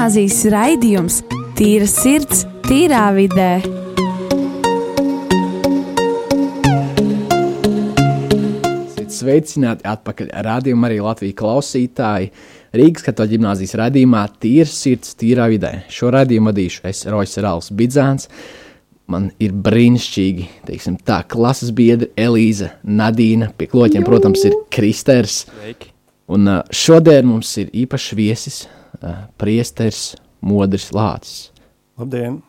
gimnāzijas raidījums Tīra sirds, tīrā vidē. Sveicināti atpakaļ rādījumā arī Latvijas klausītāji. Rīgas katoļu ģimnāzijas raidījumā Tīra sirds, tīrā vidē. Šo raidījumu vadīšu es, Rojas Rāls Bidzāns. Man ir brīnišķīgi, teiksim, tā klases biedra Elīza, Nadīna, pie kloķiem, protams, ir Kristers. Sveiki. Un šodien mums ir īpašs viesis, priesteris Modris Lācis. Labdien!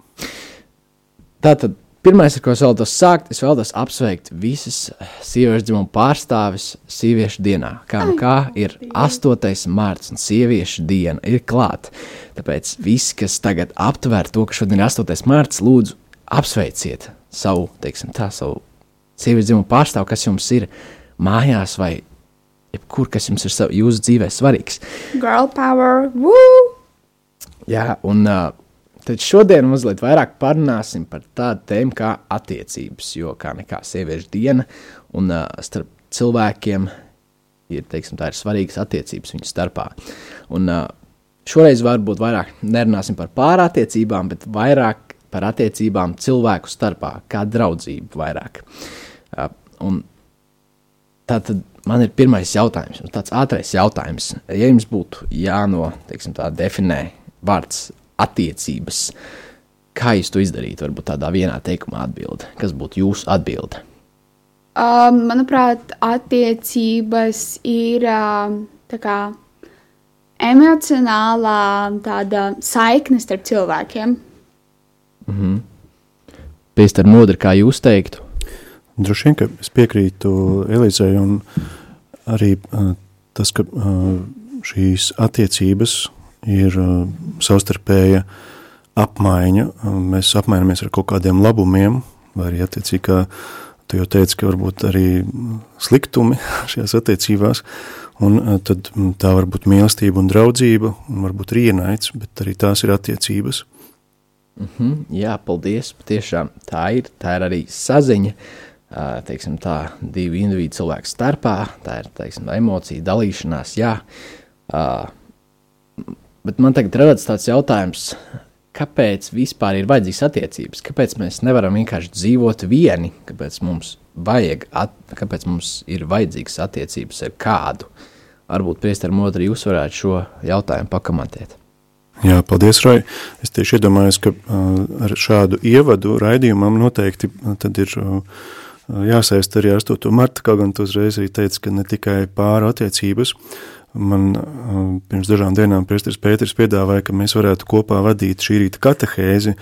Tātad Pirmais, ar ko es vēlos sākt, es vēlos apsveikt visas sieviešu dzimumu pārstāvis sieviešu dienā. Kā kā ir 8. mārts un sieviešu diena ir klāta. Tāpēc visi, kas tagad aptver to, ka šodien ir 8. mārts, lūdzu apsveiciet savu, teiksim tā, savu sieviešu dzimumu pārstāvu, kas jums ir mājās vai jebkur, kas jums ir savu, jūsu dzīvē svarīgs. Girl power, woo! Jā, un uh, Tad šodien mazliet vairāk parunāsim par tādu tēmu kā attiecības, jo kā nekā sieviešu diena un uh, starp cilvēkiem ir, teiksim, tā ir svarīgas attiecības viņu starpā. Un uh, šoreiz varbūt vairāk nerunāsim par pārattiecībām, bet vairāk par attiecībām cilvēku starpā, kā draudzību vairāk. Uh, un tātad man ir pirmais jautājums, tāds ātrais jautājums. Ja jums būtu jāno, teiksim tā, definē vārds attiecības. Kā jūs to izdarītu? Varbūt tādā vienā teikumā atbildi. Kas būtu jūsu atbilde? Uh, manuprāt, attiecības ir uh, kā, emocionālā tāda saikne starp cilvēkiem. Mm -hmm. Pēc tam kā jūs teiktu? Droši vien, ka es piekrītu Elizai, un arī tas, ka šīs attiecības ir savstarpēja apmaiņa. Mēs apmainamies ar kaut kādiem labumiem, vai arī attiecīgi, kā tu jau teici, ka varbūt arī sliktumi šajās attiecībās, un tad tā var būt mīlestība un draudzība, un varbūt arī ienaids, bet arī tās ir attiecības. Mm -hmm, jā, paldies, patiešām tā ir, tā ir arī saziņa, uh, teiksim tā, divu individu cilvēku starpā, tā ir, teiksim, emocija dalīšanās, jā, Bet man tagad rodas tāds jautājums, kāpēc vispār ir vajadzīgas attiecības? Kāpēc mēs nevaram vienkārši dzīvot vieni? Kāpēc mums, vajag, at, kāpēc mums ir vajadzīgas attiecības ar kādu? Varbūt priester modri jūs varētu šo jautājumu pakamatēt. Jā, paldies, Rai. Es tieši iedomājos, ka uh, ar šādu ievadu raidījumam noteikti uh, tad ir uh, jāsaist arī ar 8. marta, kaut gan tu uzreiz arī teici, ka ne tikai pāra attiecības, Man pirms dažām dienām Priesteris Pēters piedāvāja, ka mēs varētu kopā vadīt šī rīta katehēzi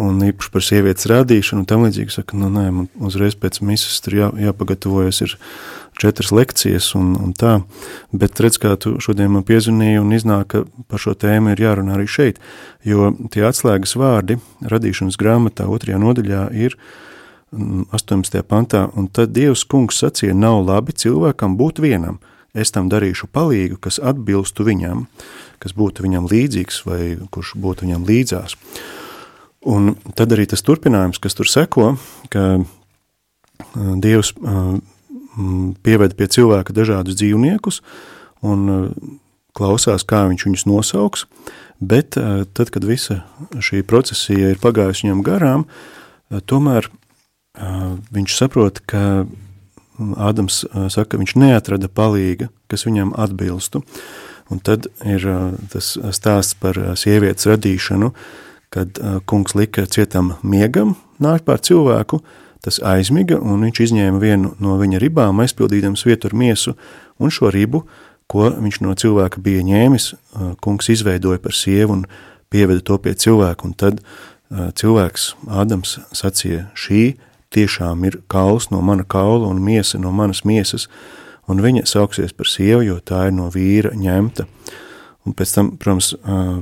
un īpaši par sievietes rādīšanu un tam līdzīgi. Saka, nu nē, man uzreiz pēc misas tur jā, jāpagatavojas ir četras lekcijas un, un tā, bet redz, kā tu šodien man piezvanīji un iznāk, ka par šo tēmu ir jārunā arī šeit, jo tie atslēgas vārdi radīšanas grāmatā otrajā nodaļā ir 18. pantā, un tad Dievs kungs sacīja, nav labi cilvēkam būt vienam – es tam darīšu palīgu, kas atbilstu viņam, kas būtu viņam līdzīgs vai kurš būtu viņam līdzās. Un tad arī tas turpinājums, kas tur seko, ka Dievs pieved pie cilvēka dažādus dzīvniekus un klausās, kā viņš viņus nosauks, bet tad, kad visa šī procesija ir pagājusi viņam garām, tomēr viņš saprot, ka Ādams saka, ka viņš neatrada palīga, kas viņam atbilstu. Un tad ir tas stāsts par sievietes radīšanu, kad kungs lika cietam miegam, nāk pār cilvēku, tas aizmiga, un viņš izņēma vienu no viņa ribām, aizpildīdams vietu ar miesu, un šo ribu, ko viņš no cilvēka bija ņēmis, kungs izveidoja par sievu un pieveda to pie cilvēku, un tad cilvēks Ādams sacīja, šī tiešām ir kauls no mana kaula un miesa no manas miesas, un viņa sauksies par sievu, jo tā ir no vīra ņemta. Un pēc tam, protams,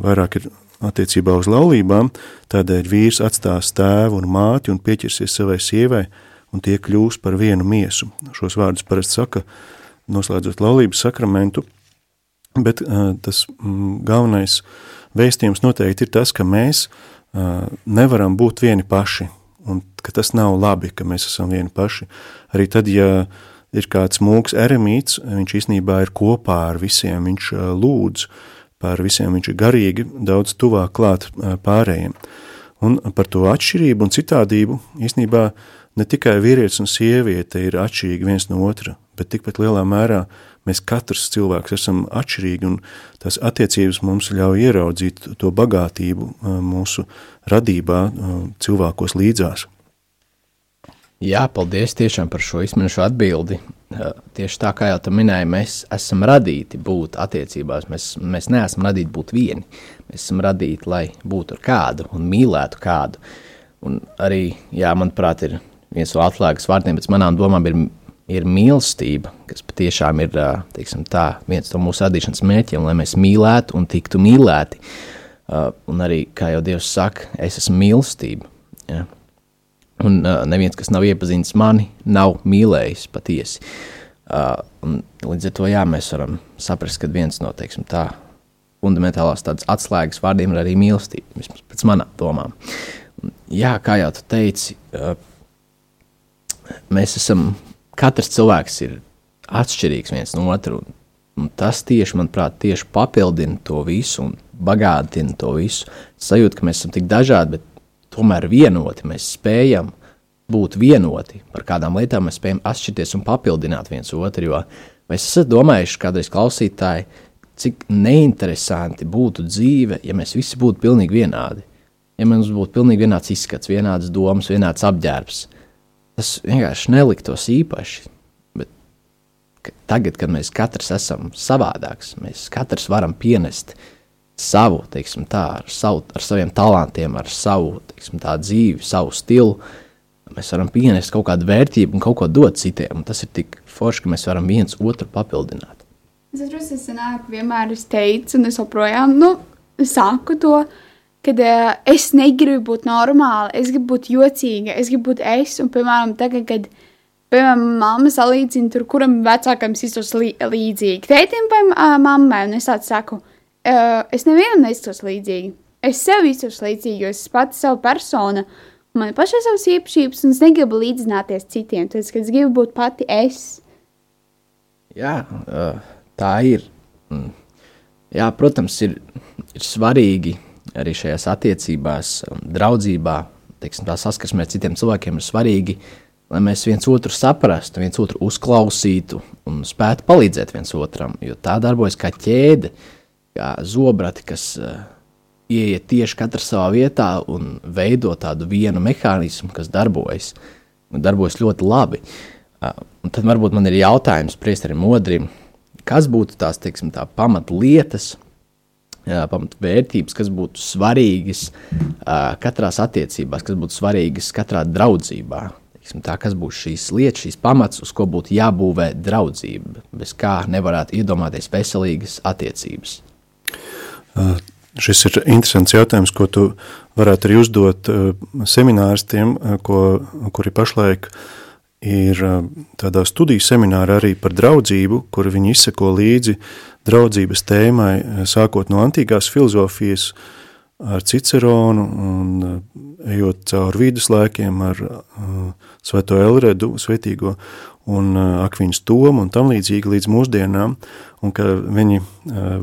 vairāk ir attiecībā uz laulībām, tādēļ vīrs atstās tēvu un māti un pieķersies savai sievai, un tie kļūs par vienu miesu. Šos vārdus parasti saka, noslēdzot laulības sakramentu, bet tas galvenais vēstījums noteikti ir tas, ka mēs nevaram būt vieni paši, un ka tas nav labi, ka mēs esam vieni paši. Arī tad, ja ir kāds mūks eremīts, viņš īstenībā ir kopā ar visiem, viņš lūdz pār visiem viņš ir garīgi daudz tuvāk klāt pārējiem. Un par to atšķirību un citādību īstenībā ne tikai vīrietis un sieviete ir atšķirīgi viens no otra, bet tikpat lielā mērā mēs katrs cilvēks esam atšķirīgi un tās attiecības mums ļauj ieraudzīt to bagātību mūsu radībā cilvēkos līdzās. Jā, paldies tiešām par šo izsmeļošu atbildi. Tieši tā kā jau tu minēji, mēs esam radīti būt attiecībās. Mēs, mēs neesam radīti būt vieni. Mēs esam radīti, lai būtu ar kādu un mīlētu kādu. Un arī, jā, manuprāt, ir viens no atslēgas vārdiem pēc manām domām ir, ir mīlestība, kas patiešām ir teiksim, tā, viens no mūsu radīšanas mērķiem, lai mēs mīlētu un tiktu mīlēti. Un arī, kā jau Dievs saka, es esmu mīlestība. Ja? Un neviens, kas nav iepazinis mani, nav mīlējis patiesi. Uh, līdz ar to jā, mēs varam saprast, ka viens no teiksim, tā, fundamentālās atslēgas vārdiem ir arī mīlestība, vismaz pēc manām domām. Un, jā, kā jau tu teici, mēs esam, katrs cilvēks ir atšķirīgs viens no otra. Un, tas tieši, manuprāt, tieši papildina to visu un bagātina to visu. Sajūta, ka mēs esam tik dažādi, bet tomēr vienoti. Mēs spējam būt vienoti par kādām lietām, mēs spējam atšķirties un papildināt viens otru. Jo mēs esam domājuši, kādreiz klausītāji, cik neinteresanti būtu dzīve, ja mēs visi būtu pilnīgi vienādi. Ja mums būtu pilnīgi vienāds izskats, vienādas domas, vienāds apģērbs, tas vienkārši neliktos īpaši. Bet tagad, kad mēs katrs esam savādāks, mēs katrs varam pienest savu, teiksim, tā, ar, savu, ar saviem talantiem, ar savu teiksim, tā, dzīvi, savu stilu. Mēs varam pienest kaut kādu vērtību un kaut ko dot citiem. Tas ir tik forši, ka mēs varam viens otru papildināt. Es atceros, es senāk vienmēr es teicu, un es joprojām nu, saku to, ka uh, es negribu būt normāla, es gribu būt jocīga, es gribu būt es. Un, piemēram, tagad, kad piemēram, mamma salīdzina tur, kuram vecākam iztos līdzīgi, tētim vai uh, mammai, un es tāds saku, uh, es nevienam neiztos līdzīgi. Es sev iztos līdzīgi, jo es pati savu personu, man ir pašai savas īpašības, un es negribu līdzināties citiem. Tad, kad es gribu būt pati es. Jā, tā ir. Mm. Jā, protams, ir, ir svarīgi arī šajās attiecībās, draudzībā, teiksim, tā saskarsmē ar citiem cilvēkiem ir svarīgi, lai mēs viens otru saprastu, viens otru uzklausītu un spētu palīdzēt viens otram, jo tā darbojas kā ķēde. Kā zobrati, kas uh, ieiet tieši katrs savā vietā un veido tādu vienu mehānismu, kas darbojas, un darbojas ļoti labi. Uh, tad varbūt man ir jautājums priesterim Modrim, kas būtu tās, teiksim, tā pamatlietas, pamatvērtības, kas būtu svarīgas uh, katrās attiecībās, kas būtu svarīgas katrā draudzībā. Tā, kas būs šīs lietas, šīs pamats, uz ko būtu jābūvē draudzība, bez kā nevarētu iedomāties veselīgas attiecības. Uh, šis ir interesants jautājums, ko tu varētu arī uzdot uh, semināristiem, uh, ko, kuri pašlaik ir tādā studiju seminārā arī par draudzību, kur viņi izseko līdzi draudzības tēmai, sākot no antīkās filozofijas ar Ciceronu un ejot cauri viduslaikiem ar Svēto Elredu, Svetīgo, un uh, Akvīnas Tomu un tam līdzīgi līdz mūsdienām, un ka viņi uh,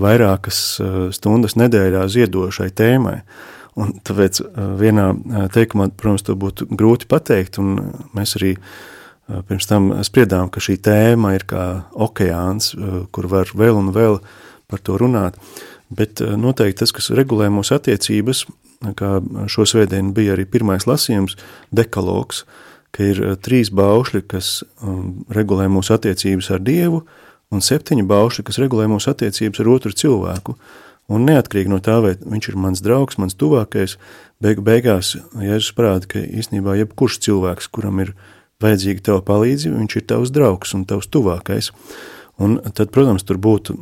vairākas uh, stundas nedēļā ziedo šai tēmai. Un tāpēc vienā teikumā, protams, to būtu grūti pateikt, un mēs arī pirms tam spriedām, ka šī tēma ir kā okeāns, kur var vēl un vēl par to runāt, bet noteikti tas, kas regulē mūsu attiecības, kā šo svētdienu bija arī pirmais lasījums, dekalogs, ka ir eh, trīs baušļi, kas um, regulē mūsu attiecības ar Dievu, un septiņi baušļi, kas regulē mūsu attiecības ar otru cilvēku. Un neatkarīgi no tā, vai viņš ir mans draugs, mans tuvākais, beigu beigās Jēzus parāda, ka īstenībā jebkurš cilvēks, kuram ir vajadzīga tava palīdzība, viņš ir tavs draugs un tavs tuvākais. Un tad, protams, tur būtu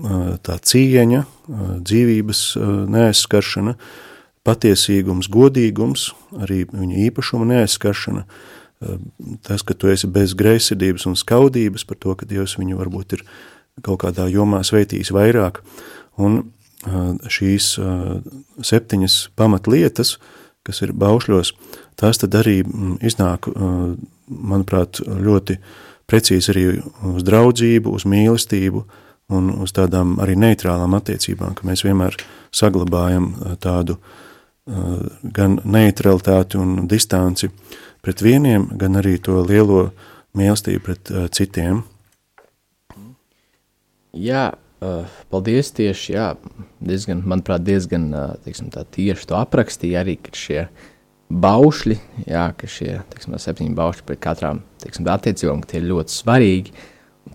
tā cieņa, dzīvības neaizskaršana, patiesīgums, godīgums, arī viņa īpašuma neaizskaršana, tas, ka tu esi bez greizsirdības un skaudības par to, ka Dievs viņu varbūt ir kaut kādā jomā sveitījis vairāk. Un šīs septiņas pamatlietas, kas ir baušļos, tās tad arī iznāk, manuprāt, ļoti precīzi arī uz draudzību, uz mīlestību, un uz tādām arī neitrālām attiecībām, ka mēs vienmēr saglabājam tādu gan neutralitāti un distanci pret vieniem, gan arī to lielo mīlestību pret citiem. Jā, paldies tieši, jā, diezgan, manuprāt, diezgan teiksim, tā, tieši to aprakstīja arī, ka šie baušļi, jā, ka šie teiksim, septiņi baušļi pret katrām teiksim, attiecībām, ka tie ir ļoti svarīgi.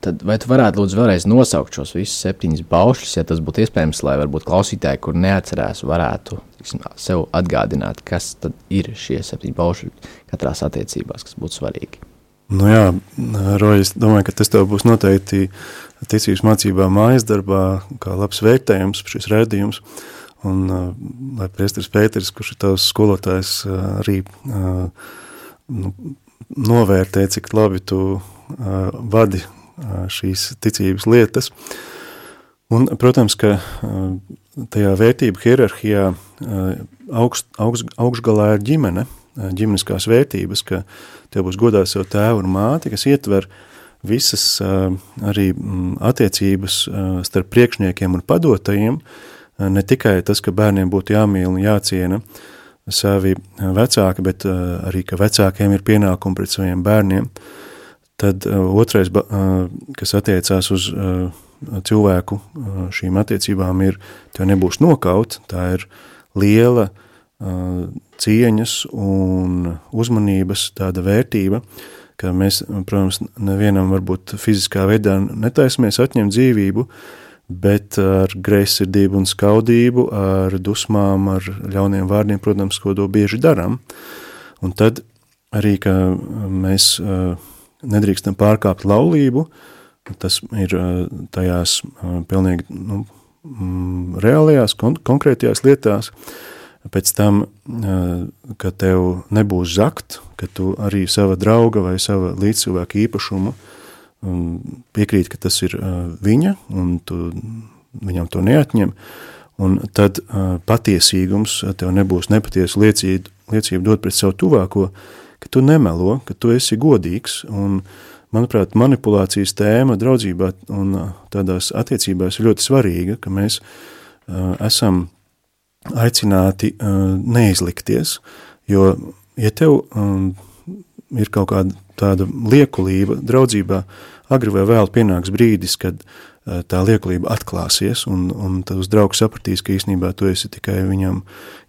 Tad vai tu varētu lūdzu vēlreiz nosaukt šos visus septiņus baušļus, ja tas būtu iespējams, lai varbūt klausītāji, kur neatcerās, varētu tiksim, sev atgādināt, kas tad ir šie septiņi baušļi katrās attiecībās, kas būtu svarīgi? Nu jā, Roja, es domāju, ka tas tev būs noteikti ticības mācībā mājas darbā, kā labs vērtējums šis rēdījums. Un lai priesteris Pēteris, kurš ir tavs skolotājs, arī nu, novērtē, cik labi tu vadi šīs ticības lietas. Un, protams, ka tajā vērtību hierarhijā augst, augst, augšgalā ir ģimene, ģimeniskās vērtības, ka tev būs godā savu tēvu un māti, kas ietver visas arī attiecības starp priekšniekiem un padotajiem, ne tikai tas, ka bērniem būtu jāmīl un jāciena savi vecāki, bet arī, ka vecākiem ir pienākumi pret saviem bērniem, Tad uh, otrais, uh, kas attiecās uz uh, cilvēku šīm attiecībām, ir, tev nebūs nokaut, tā ir liela cieņas un uzmanības tāda vērtība, ka mēs, protams, nevienam varbūt fiziskā veidā netaismies atņemt dzīvību, bet ar greizsirdību un skaudību, ar dusmām, ar ļauniem vārdiem, protams, ko to bieži darām. Un tad arī, ka mēs uh, nedrīkstam pārkāpt laulību, tas ir tajās pilnīgi nu, mm, reālajās, kon konkrētajās lietās, pēc tam, kad tev nebūs zakt, ka tu arī sava drauga vai sava līdzcilvēka īpašumu piekrīt, ka tas ir viņa, un tu viņam to neatņem, un tad patiesīgums tev nebūs nepatiesu liecību, liecību dot pret savu tuvāko, ka tu nemelo, ka tu esi godīgs, un, manuprāt, manipulācijas tēma draudzībā un tādās attiecībās ir ļoti svarīga, ka mēs uh, esam aicināti uh, neizlikties, jo, ja tev um, ir kaut kāda tāda liekulība draudzībā, agri vai vēl pienāks brīdis, kad uh, tā liekulība atklāsies, un, un tavs draugs sapratīs, ka īstenībā tu esi tikai viņam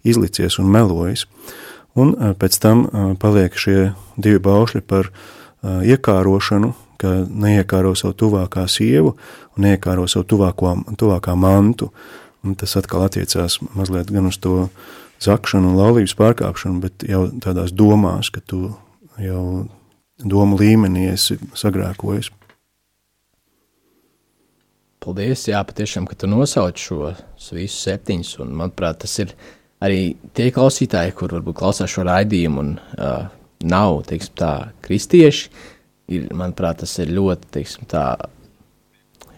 izlicies un melojis. Uh, Un pēc tam paliek šie divi baušļi par iekārošanu, ka neiekāro savu tuvākā sievu un neiekāro savu tuvāko, tuvākā mantu. Un tas atkal attiecās mazliet gan uz to zakšanu un laulības pārkāpšanu, bet jau tādās domās, ka tu jau domu līmenī esi sagrēkojis. Paldies, jā, patiešām, ka tu nosauc šos visus septiņus, un manuprāt, tas ir arī tie klausītāji, kur varbūt klausās šo raidījumu un uh, nav teiksim, tā, kristieši, ir, manuprāt, tas ir ļoti, teiksim, tā,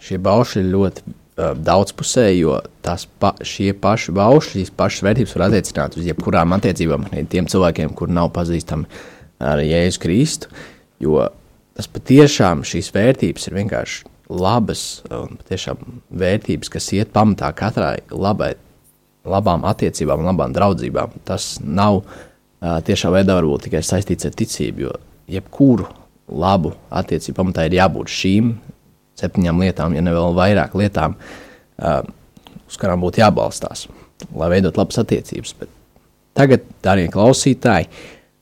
šie baušļi ir ļoti daudzpusēji, jo tās pa, šie paši baušļi, šīs pašas vērtības var attiecināt uz jebkurām attiecībām, arī tiem cilvēkiem, kur nav pazīstami ar Jēzu Kristu, jo tas patiešām šīs vērtības ir vienkārši labas un patiešām vērtības, kas iet pamatā katrai labai labām attiecībām, labām draudzībām. Tas nav uh, tiešā veidā varbūt tikai saistīts ar ticību, jo jebkuru labu attiecību pamatā ir jābūt šīm septiņām lietām, ja ne vēl vairāk lietām, uh, uz kurām būtu jābalstās, lai veidot labas attiecības. Bet tagad, darbie klausītāji,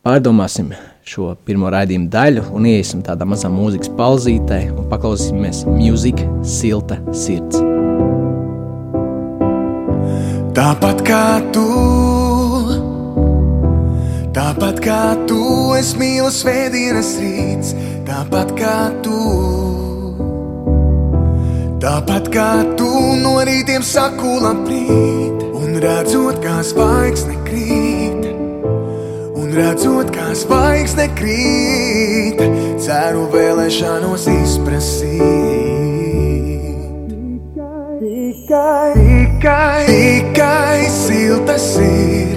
pārdomāsim šo pirmo raidījumu daļu un iesim tādā mazā mūzikas pauzītē un paklausīsimies mūziku Silta sirds. Tāpat kā tu, tāpat kā tu, es mīlu svētdienas rīts, tāpat kā tu. Tāpat kā tu no rītiem saku labrīt, un redzot, kā zvaigzne krīt, un redzot, kā zvaigzne krīt, ceru vēlēšanos izprasīt. Tikai, tikai, tikai silta sirds,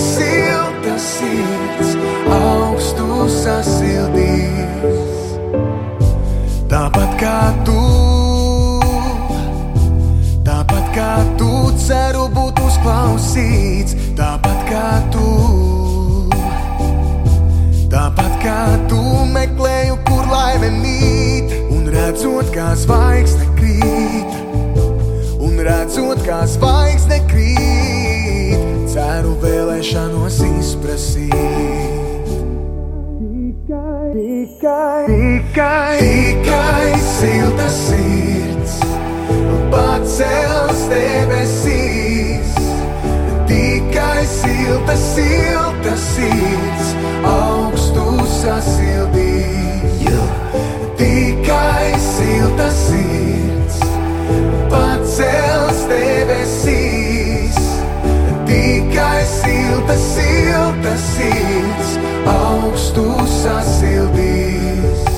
silta, sirds augstu sasildīs. Tāpat kā tu, tāpat kā tu ceru būt uzklausīts, tāpat kā tu. Tāpat kā tu meklēju, kur laime mīt, un redzot, kā zvaigzne krīt, un redzot, kā zvaigzne krīt, vēlēšanos izprasīt. Tikai, tikai, tikai, tikai silta sirds, pacels debesīs. Tikai silta, silta sirds, augstu sasildīs. Tikai silta sirds, pacels debesīs. Tikai silta, silta sirds, augstu sasildīs.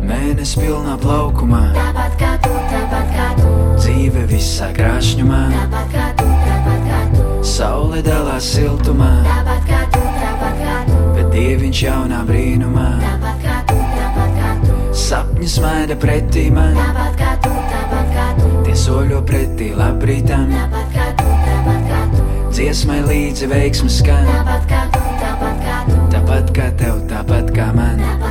Mēnesis pilnā plaukumā, Tāpat kā tu, tāpat kā tu, dzīve visā krāšņumā, tāpat kā tu, tāpat kā tu, saule dalās siltumā, tāpat kā tu, tāpat kā tu, bet dieviņš jaunā brīnumā, tāpat kā tu, tāpat kā tu, sapņu smaida pretī man, tāpat kā tu, tāpat kā tu, tie soļo pretī labrītam, tāpat kā tu, dziesmai līdzi veiksmes skan, tāpat kā tu, tāpat kā tu, tāpat kā tev, tāpat kā man. tāpat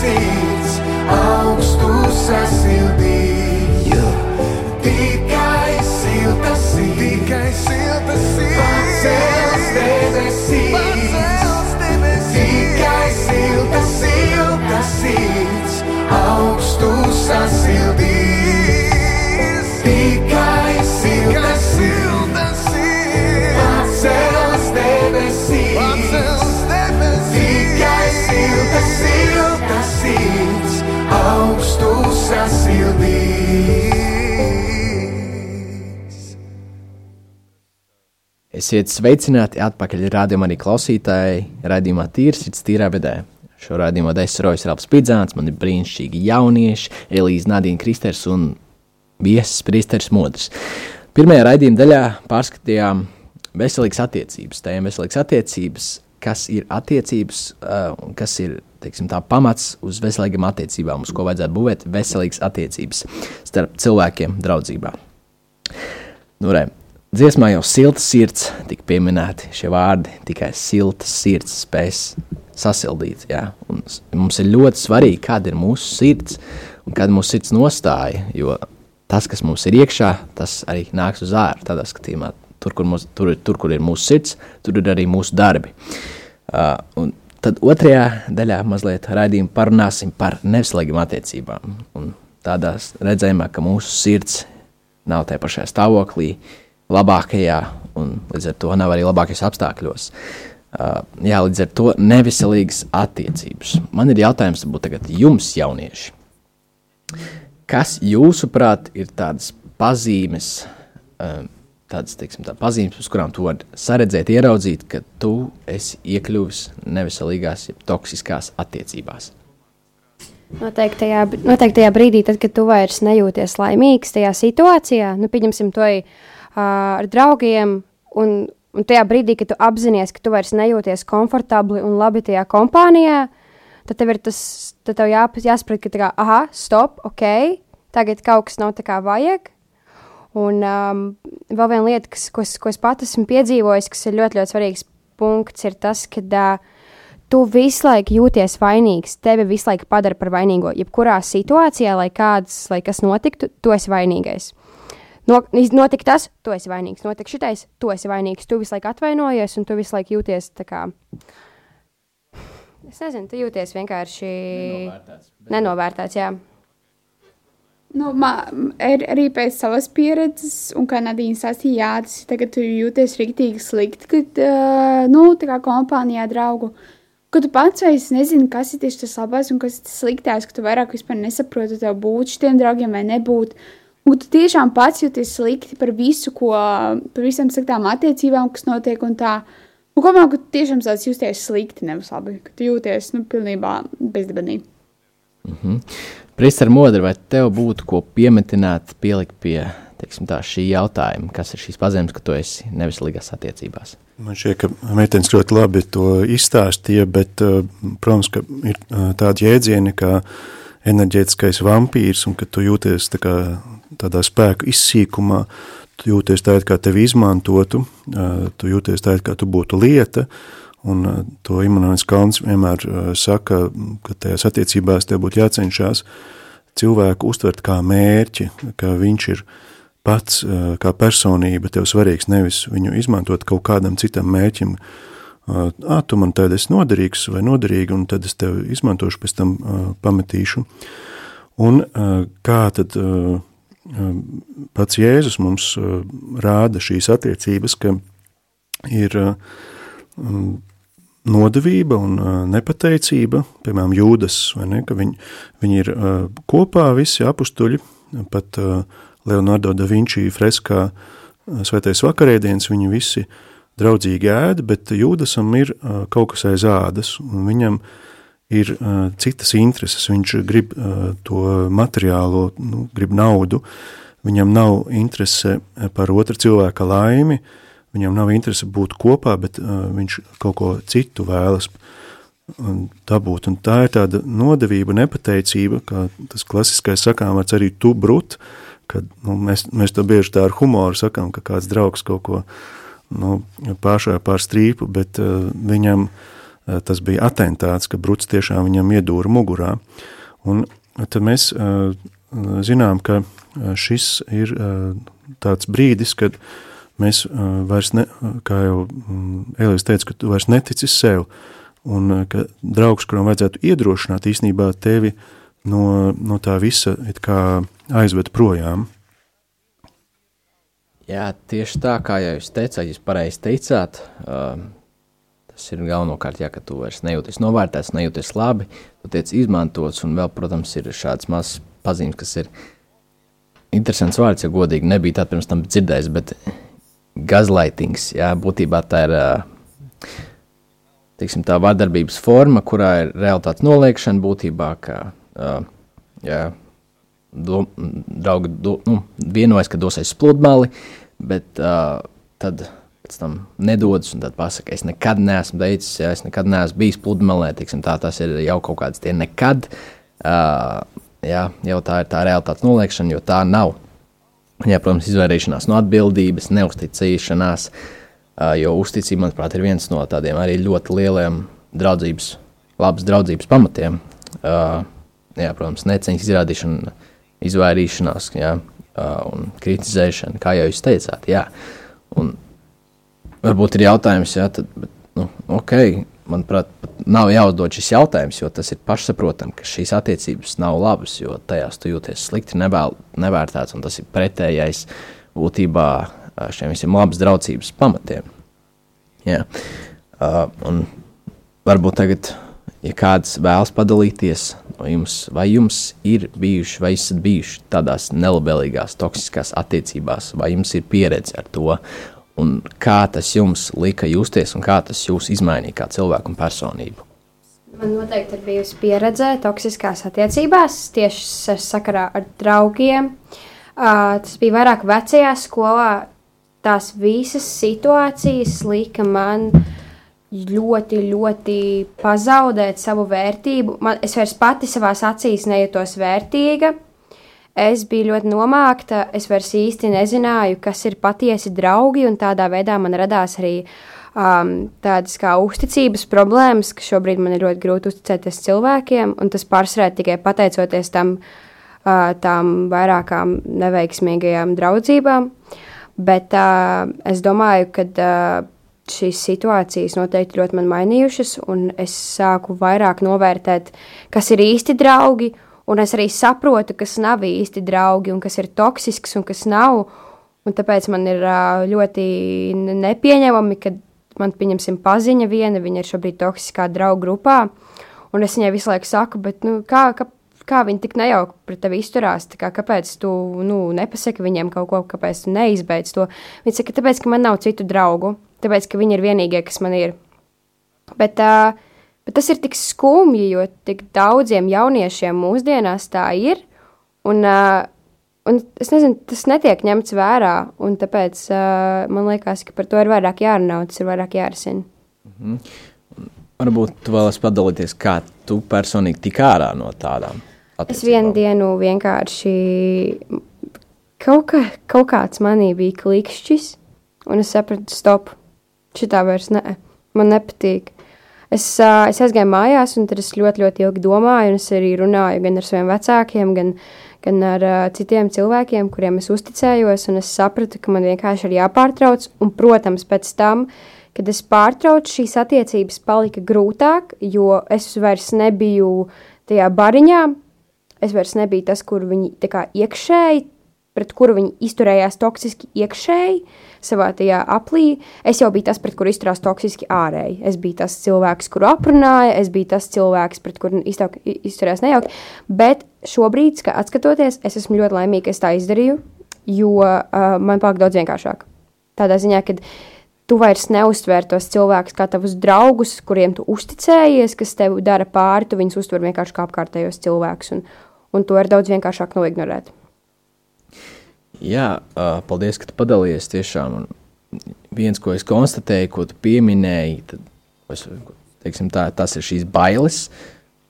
sirds, augstu sasildīs. Esiet sveicināti atpakaļ rādījumā arī klausītāji, rādījumā tīrsits tīrā vedē. Šo rādījumu desa Rojas Rāps Pidzāns, man ir brīnišķīgi jaunieši, Elīze Nadīna Kristers un viesis Pristers Modrs. Pirmajā raidījuma daļā pārskatījām veselīgas attiecības, tēmu veselīgas attiecības, kas ir attiecības uh, un kas ir teiksim, tā, pamats uz veselīgām attiecībām, uz ko vajadzētu būvēt veselīgas attiecības starp cilvēkiem draudzībā. Nu, re, dziesmā jau silta sirds tika pieminēti šie vārdi, tikai silta sirds spēs sasildīt. Jā. Un mums ir ļoti svarīgi, kāda ir mūsu sirds un kāda mūsu sirds nostāja, jo tas, kas mums ir iekšā, tas arī nāks uz ārā. Tādā skatījumā, tur, kur, mums, tur, tur, kur ir mūsu sirds, tur ir arī mūsu darbi. Uh, un tad otrajā daļā mazliet raidījumā parunāsim par neveselīgām attiecībām. Un tādā redzējumā, ka mūsu sirds nav tajā pašā stāvoklī, labākajā, un līdz ar to nav arī labākajos apstākļos. Uh, jā, līdz ar to neveselīgas attiecības. Man ir jautājums varbūt tagad jums, jaunieši. Kas jūsuprāt ir tādas pazīmes, um, tādas teiksim, tā pazīmes, uz kurām tu vari saredzēt, ieraudzīt, ka tu esi iekļuvis neveselīgās, jeb toksiskās attiecībās? Noteiktajā, noteiktajā brīdī, tad, kad tu vairs nejūties laimīgs tajā situācijā, nu, pieņemsim to uh, ar draugiem, un, un tajā brīdī, kad tu apzinājies, ka tu vairs nejūties komfortabli un labi tajā kompānijā, tad tev ir tas, tad tev jā, jāsaprot, ka tā kā, aha, stop, ok, tagad kaut kas nav tā kā vajag. Un um, vēl viena lieta, kas, ko, es- ko es pats esmu piedzīvojis, kas ir ļoti, ļoti svarīgs punkts, ir tas, ka uh, tu visu laiku jūties vainīgs. Tevi visu laiku padara par vainīgo. Jebkurā situācijā, lai kāds, lai kas notiktu, tu esi vainīgais. No, notika tas, tu esi vainīgs. Notika šitais, tu esi vainīgs. Tu visu laiku atvainojies, un tu visu laiku jūties tā kā. Es nezinu, tu jūties vienkārši nenovērtēts. Jā. Nu, man ir arī pēc savas pieredzes, un kā Nadīna sasīja, jā, tas ir tagad tu jūties rīktīgi slikti, kad, uh, nu, tā kā kompānijā draugu, ka tu pats vairs nezini, kas ir tieši tas labais un kas ir tas sliktais, ka tu vairāk vispār nesaproti, tev būt šitiem draugiem vai nebūt. Un tu tiešām pats jūties slikti par visu, ko, par visam sliktām attiecībām, kas notiek un tā. Un kopumā, ka tu tiešām sāc justies slikti, nevis labi, ka tu jūties, nu, pilnībā bezdibenī. Priester Modri, vai tev būtu ko piemetināt, pielikt pie teiksim, tā, šī jautājuma, kas ir šīs pazīmes, ka tu esi neviselīgās attiecībās? Man šķiet, ka meitenes ļoti labi to izstāstīja, bet, uh, protams, ka ir uh, tādi jēdzieni kā enerģētiskais vampīrs un ka tu jūties tā kā tādā spēku izsīkumā, tu jūties tā, it kā tevi izmantotu, tu jūties tā, it kā tu būtu lieta, un to Immanuels Kalns vienmēr saka, ka tajās attiecībās tev būtu jācenšas cilvēku uztvert kā mērķi, ka viņš ir pats kā personība tev svarīgs, nevis viņu izmantot kaut kādam citam mērķim, uh, ā, tu man tad esi noderīgs vai noderīgi, un tad es tev izmantošu, pēc tam uh, pametīšu. Un uh, kā tad uh, uh, pats Jēzus mums uh, rāda šīs attiecības, ka ir uh, nodevība un uh, nepateicība, piemēram, jūdas, vai ne, ka viņi, viņi ir uh, kopā visi apustuļi, pat uh, Leonardo da Vinci freskā uh, Svētais vakarēdienas, viņi visi draudzīgi ēda, bet jūdasam ir kaut kas aiz ādas, un viņam ir citas intereses, viņš grib to materiālo, nu, grib naudu, viņam nav interese par otra cilvēka laimi, viņam nav interese būt kopā, bet viņš kaut ko citu vēlas dabūt. Un tā ir tāda nodevība, nepateicība, kā tas klasiskais sakām vārds arī tu brut, kad nu, mēs, mēs to bieži tā ar humoru sakām, ka kāds draugs kaut ko nu, pāršāja pār strīpu, bet uh, viņam uh, tas bija atentāts, ka bruts tiešām viņam iedūra mugurā. Un tad mēs uh, zinām, ka šis ir uh, tāds brīdis, kad mēs uh, vairs, ne, kā jau um, Elīze teica, ka tu vairs netici sev, un uh, ka draugs, kuram vajadzētu iedrošināt, īstenībā tevi no, no tā visa aizved projām. Jā, tieši tā, kā jau jūs teicāt, jūs pareizi teicāt. Uh, tas ir galvenokārt, ja tu vairs nejūties novērtēts, nejūties labi, tu tiec izmantots, un vēl, protams, ir šāds mazs pazīmes, kas ir interesants vārds, ja godīgi nebija tā pirms tam dzirdējis, bet gazlaitings. Jā, būtībā tā ir tiksim, tā vardarbības forma, kurā ir realitātes noliekšana būtībā, ka jā, do, draugi do, nu, vienojas, ka dosies spludmali, bet uh, tad pēc tam nedodas un tad pasaka, es nekad neesmu teicis, ja es nekad neesmu bijis pludmalē, tiksim, tā tas ir jau kaut kāds tie nekad, uh, jā, jau tā ir tā realitātes noliekšana, jo tā nav. Jā, protams, izvairīšanās no atbildības, neusticēšanās, jo uzticība, manuprāt, ir viens no tādiem arī ļoti lieliem draudzības, labas draudzības pamatiem. Jā, protams, neceņas izrādīšana, izvairīšanās jā, un kritizēšana, kā jau jūs teicāt. Jā. Un varbūt ir jautājums, jā, tad, bet, nu, ok, manuprāt, nav jāuzdod šis jautājums, jo tas ir pašsaprotami, ka šīs attiecības nav labas, jo tajās tu jūties slikti, nevēl, nevērtēts, un tas ir pretējais būtībā šiem visiem labas draudzības pamatiem. Jā. Uh, un varbūt tagad, ja kāds vēlas padalīties no jums, vai jums ir bijuši, vai esat bijuši tādās nelabvēlīgās, toksiskās attiecībās, vai jums ir pieredze ar to, un kā tas jums lika justies, un kā tas jūs izmainīja kā cilvēku un personību? Man noteikti ir bijusi pieredze toksiskās attiecībās, tieši sakarā ar draugiem. Uh, tas bija vairāk vecajā skolā. Tās visas situācijas lika man ļoti, ļoti pazaudēt savu vērtību. Man, es vairs pati savā acīs nejūtos vērtīga. Es biju ļoti nomākta, es vairs īsti nezināju, kas ir patiesi draugi, un tādā veidā man radās arī um, tādas kā uzticības problēmas, ka šobrīd man ir ļoti grūti uzticēties cilvēkiem, un tas pārsvarā tikai pateicoties tam, uh, tām vairākām neveiksmīgajām draudzībām. Bet uh, es domāju, ka uh, šīs situācijas noteikti ļoti man mainījušas, un es sāku vairāk novērtēt, kas ir īsti draugi Un es arī saprotu, kas nav īsti draugi, un kas ir toksisks, un kas nav. Un tāpēc man ir ļoti nepieņemami, ka man, pieņemsim, paziņa viena, viņa ir šobrīd toksiskā draugu grupā. Un es viņai visu laiku saku, bet nu, kā, kā, kā viņi tik nejauki pret tevi izturās? Kā, kāpēc tu nu, nepasaki viņiem kaut ko, kāpēc tu neizbeidz to? Viņa saka, tāpēc, ka man nav citu draugu, tāpēc, ka viņi ir vienīgie, kas man ir. Bet, uh, bet tas ir tik skumji, jo tik daudziem jauniešiem mūsdienās tā ir. Un, uh, un es nezinu, tas netiek ņemts vērā. un Tāpēc uh, man liekas, ka par to ir vairāk jārunā, un tas ir vairāk jārisina. Varbūt tu vēlaties padalīties, kā tu personīgi tik ārā no tādām. Es vienu dienu vienkārši kaut, kā, kaut kāds manī bija klikšķis, un es sapratu, stop, šitā vairs ne, man nepatīk. Es, ā, es aizgāju mājās, un tad es ļoti, ļoti ilgi domāju, un es arī runāju gan ar saviem vecākiem, gan, gan ar uh, citiem cilvēkiem, kuriem es uzticējos, un es sapratu, ka man vienkārši ir jāpārtrauc, un, protams, pēc tam, kad es pārtraucu, šīs attiecības palika grūtāk, jo es vairs nebiju tajā bariņā, es vairs nebiju tas, kur viņi kā iekšēji, pret kuru viņi izturējās toksiski iekšēji, savā tajā aplī. Es jau biju tas, pret kuru izturās toksiski ārēji. Es biju tas cilvēks, kuru aprunāja, es biju tas cilvēks, pret kuru izturējās nejauki. Bet šobrīd, kad atskatoties, es esmu ļoti laimīga, ka es tā izdarīju, jo uh, man palika daudz vienkāršāk. Tādā ziņā, ka tu vairs neuztver tos cilvēkus kā tavus draugus, kuriem tu uzticējies, kas tev dara pāri, tu viņus uztver vienkārši kā apkārtējos cilvēkus, un, un to ir daudz vienkāršāk noignorēt. Jā, paldies, ka padalījies tiešām. Un viens, ko es konstatēju, ko tu pieminēji, tad, es, teiksim, tā, tas ir šīs bailes.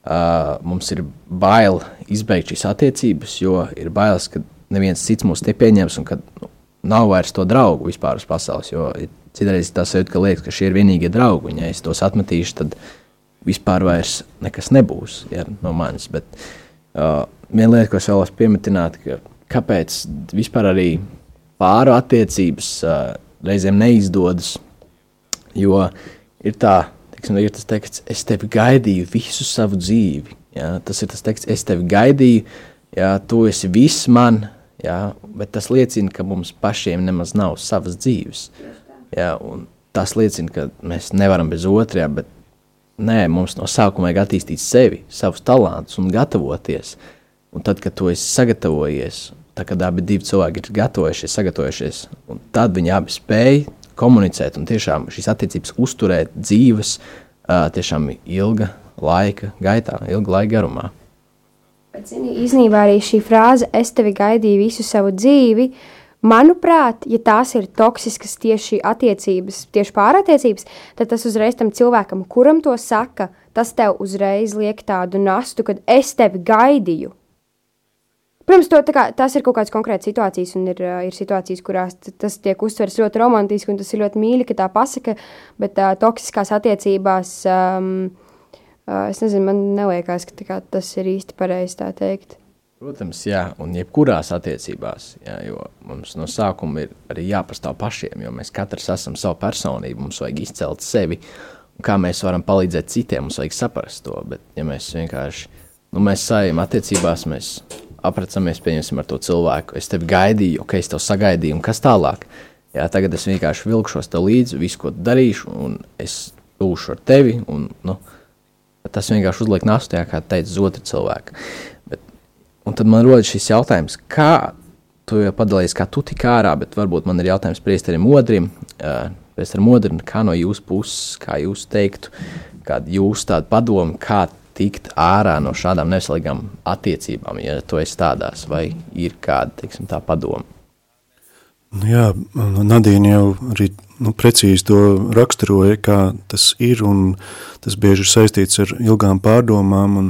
Uh, mums ir bail izbeigt šīs attiecības, jo ir bailes, ka neviens cits mūs nepieņems un ka nu, nav vairs to draugu vispār uz pasaules. Jo ir citreiz tas ir, ka liekas, ka šie ir vienīgie draugi, un ja es tos atmetīšu, tad vispār vairs nekas nebūs ja, no manis. Bet uh, viena lieta, ko es vēlos pieminēt, ka kāpēc vispār arī pāru attiecības uh, reizēm neizdodas. Jo ir tā, teiksim, ir tas teksts, es tevi gaidīju visu savu dzīvi. Ja? Tas ir tas teksts, es tevi gaidīju, ja? tu esi viss man, ja? bet tas liecina, ka mums pašiem nemaz nav savas dzīves. Ja? Un tas liecina, ka mēs nevaram bez otrā, bet nē, mums no sākuma vajag attīstīt sevi, savus talantus un gatavoties. Un tad, kad tu esi sagatavojies, tā kad abi cilvēki ir gatavojušies, sagatavojušies, tad viņi abi spēj komunicēt un tiešām šīs attiecības uzturēt dzīves tiešām ilga laika gaitā, ilga laika garumā. Bet, zini, īsnībā arī šī frāze, es tevi gaidīju visu savu dzīvi, manuprāt, ja tās ir toksiskas tieši attiecības, tieši pārattiecības, tad tas uzreiz tam cilvēkam, kuram to saka, tas tev uzreiz liek tādu nastu, kad es tevi gaidīju. Protams, to, tā kā, tas ir kaut kādas konkrētas situācijas, un ir, ir situācijas, kurās tas tiek uztverts ļoti romantiski, un tas ir ļoti mīļi, ka tā pasaka, bet uh, toksiskās attiecībās, um, es nezinu, man neliekas, ka tā kā, tas ir īsti pareizi tā teikt. Protams, jā, un jebkurās attiecībās, jā, jo mums no sākuma ir arī jāpastāv pašiem, jo mēs katrs esam savu personību, mums vajag izcelt sevi, kā mēs varam palīdzēt citiem, mums vajag saprast to, bet ja mēs vienkārši, nu mēs sajam attiecībās, mēs aprecamies, pieņemsim ar to cilvēku, es tevi gaidīju, ok, es tev sagaidīju, un kas tālāk? Jā, tagad es vienkārši vilkšos tev līdzi, visu, ko darīšu, un es būšu ar tevi, un, nu, tas vienkārši uzliek nastu, jā, kā teica, cilvēku. Bet, un tad man rodas šis jautājums, kā tu jau padalījies, kā tu tik ārā, bet varbūt man ir jautājums priesterim Modrim, uh, priesterim Modrim, kā no jūsu puses, kā jūs teiktu, kāda jūs tāda padoma, kā tikt ārā no šādām neveselīgām attiecībām, ja tu esi tādās, vai ir kāda, teiksim, tā padoma? Nu Jā, Nadīna jau arī nu, precīzi to raksturoja, kā tas ir, un tas bieži ir saistīts ar ilgām pārdomām, un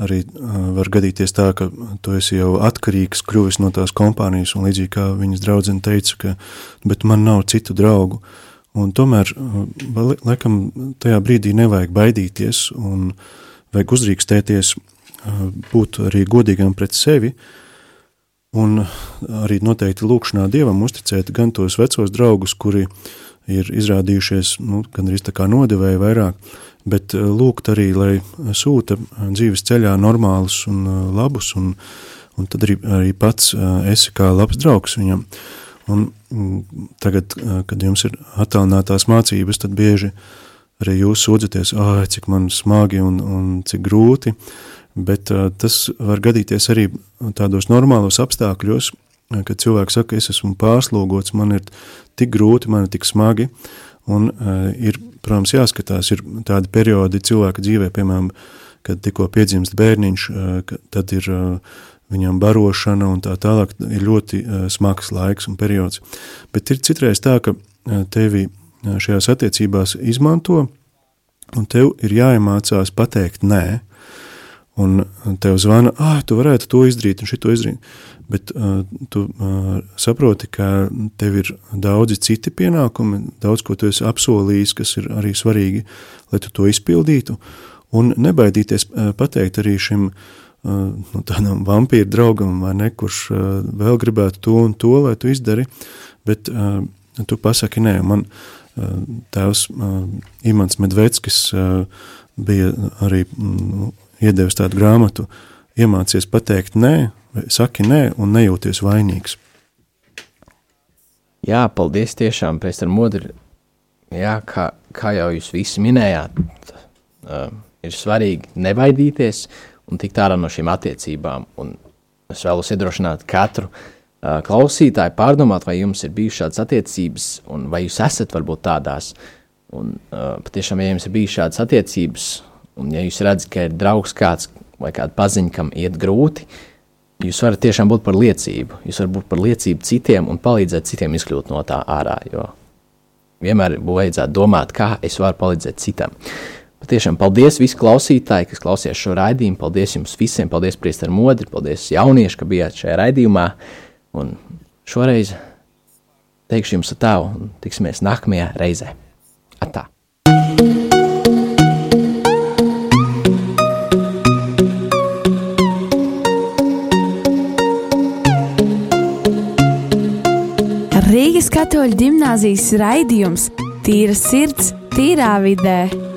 arī uh, var gadīties tā, ka tu esi jau atkarīgs, kļuvis no tās kompānijas, un līdzīgi kā viņas draudzene teica, ka, bet man nav citu draugu, un tomēr, uh, laikam, tajā brīdī nevajag baidīties, un vajag uzrīkstēties, uh, būt arī godīgam pret sevi, Un arī noteikti lūkšanā dievam uzticēt gan tos vecos draugus, kuri ir izrādījušies nu, gandrīz tā kā nodevēji vairāk, bet uh, lūgt arī, lai sūta dzīves ceļā normālus un uh, labus, un, un tad arī, arī pats uh, esi kā labs draugs viņam. Un mm, tagad, kad jums ir attālinātās mācības, tad bieži arī jūs sūdzaties, ah, cik man smagi un, un cik grūti, bet uh, tas var gadīties arī tādos normālos apstākļos, kad cilvēks saka, es esmu pārslogots, man ir tik grūti, man ir tik smagi, un uh, ir, protams, jāskatās, ir tādi periodi cilvēka dzīvē, piemēram, kad tikko piedzimst bērniņš, uh, tad ir uh, viņam barošana un tā tālāk ir ļoti uh, smags laiks un periods. Bet ir citreiz tā, ka uh, tevi uh, šajās attiecībās izmanto, un tev ir jāiemācās pateikt nē, un tev zvana, ah, tu varētu to izdarīt un šito izdarīt. Bet uh, tu uh, saproti, ka tev ir daudzi citi pienākumi, daudz ko tu esi apsolījis, kas ir arī svarīgi, lai tu to izpildītu, un nebaidīties uh, pateikt arī šim uh, nu, tādam vampīru draugam, vai ne, kurš uh, vēl gribētu to un to, lai tu izdari, bet uh, tu pasaki, nē, man tēvs Imants Medveckis bija arī iedevis tādu grāmatu, iemācies pateikt nē, saki nē un nejūties vainīgs. Jā, paldies tiešām, Pēster Modri. Jā, kā, kā jau jūs visi minējāt, uh, ir svarīgi nebaidīties un tikt ārā no šīm attiecībām. Un es vēlos iedrošināt katru uh, klausītāju pārdomāt, vai jums ir bijušas šādas attiecības, un vai jūs esat varbūt tādās. Un uh, patiešām, ja jums ir bijušas šādas attiecības, un ja jūs redzat, ka ir draugs kāds vai kāda paziņa, kam iet grūti, uh, jūs varat tiešām būt par liecību. Jūs varat būt par liecību citiem un palīdzēt citiem izkļūt no tā ārā. Jo vienmēr vajadzētu domāt, kā es varu palīdzēt citam. Patiešām paldies visiem klausītājiem, kas klausījās šo raidījumu. Paldies jums visiem, paldies Priesteram Modri, paldies jaunieši, ka bijāt šajā raidījumā. Un šoreiz teikšu jums tā, un tiksimies nākamajā reizē. Atā! Rīgas katoļu gimnāzijas raidījums Tīra sirds, tīrā vidē.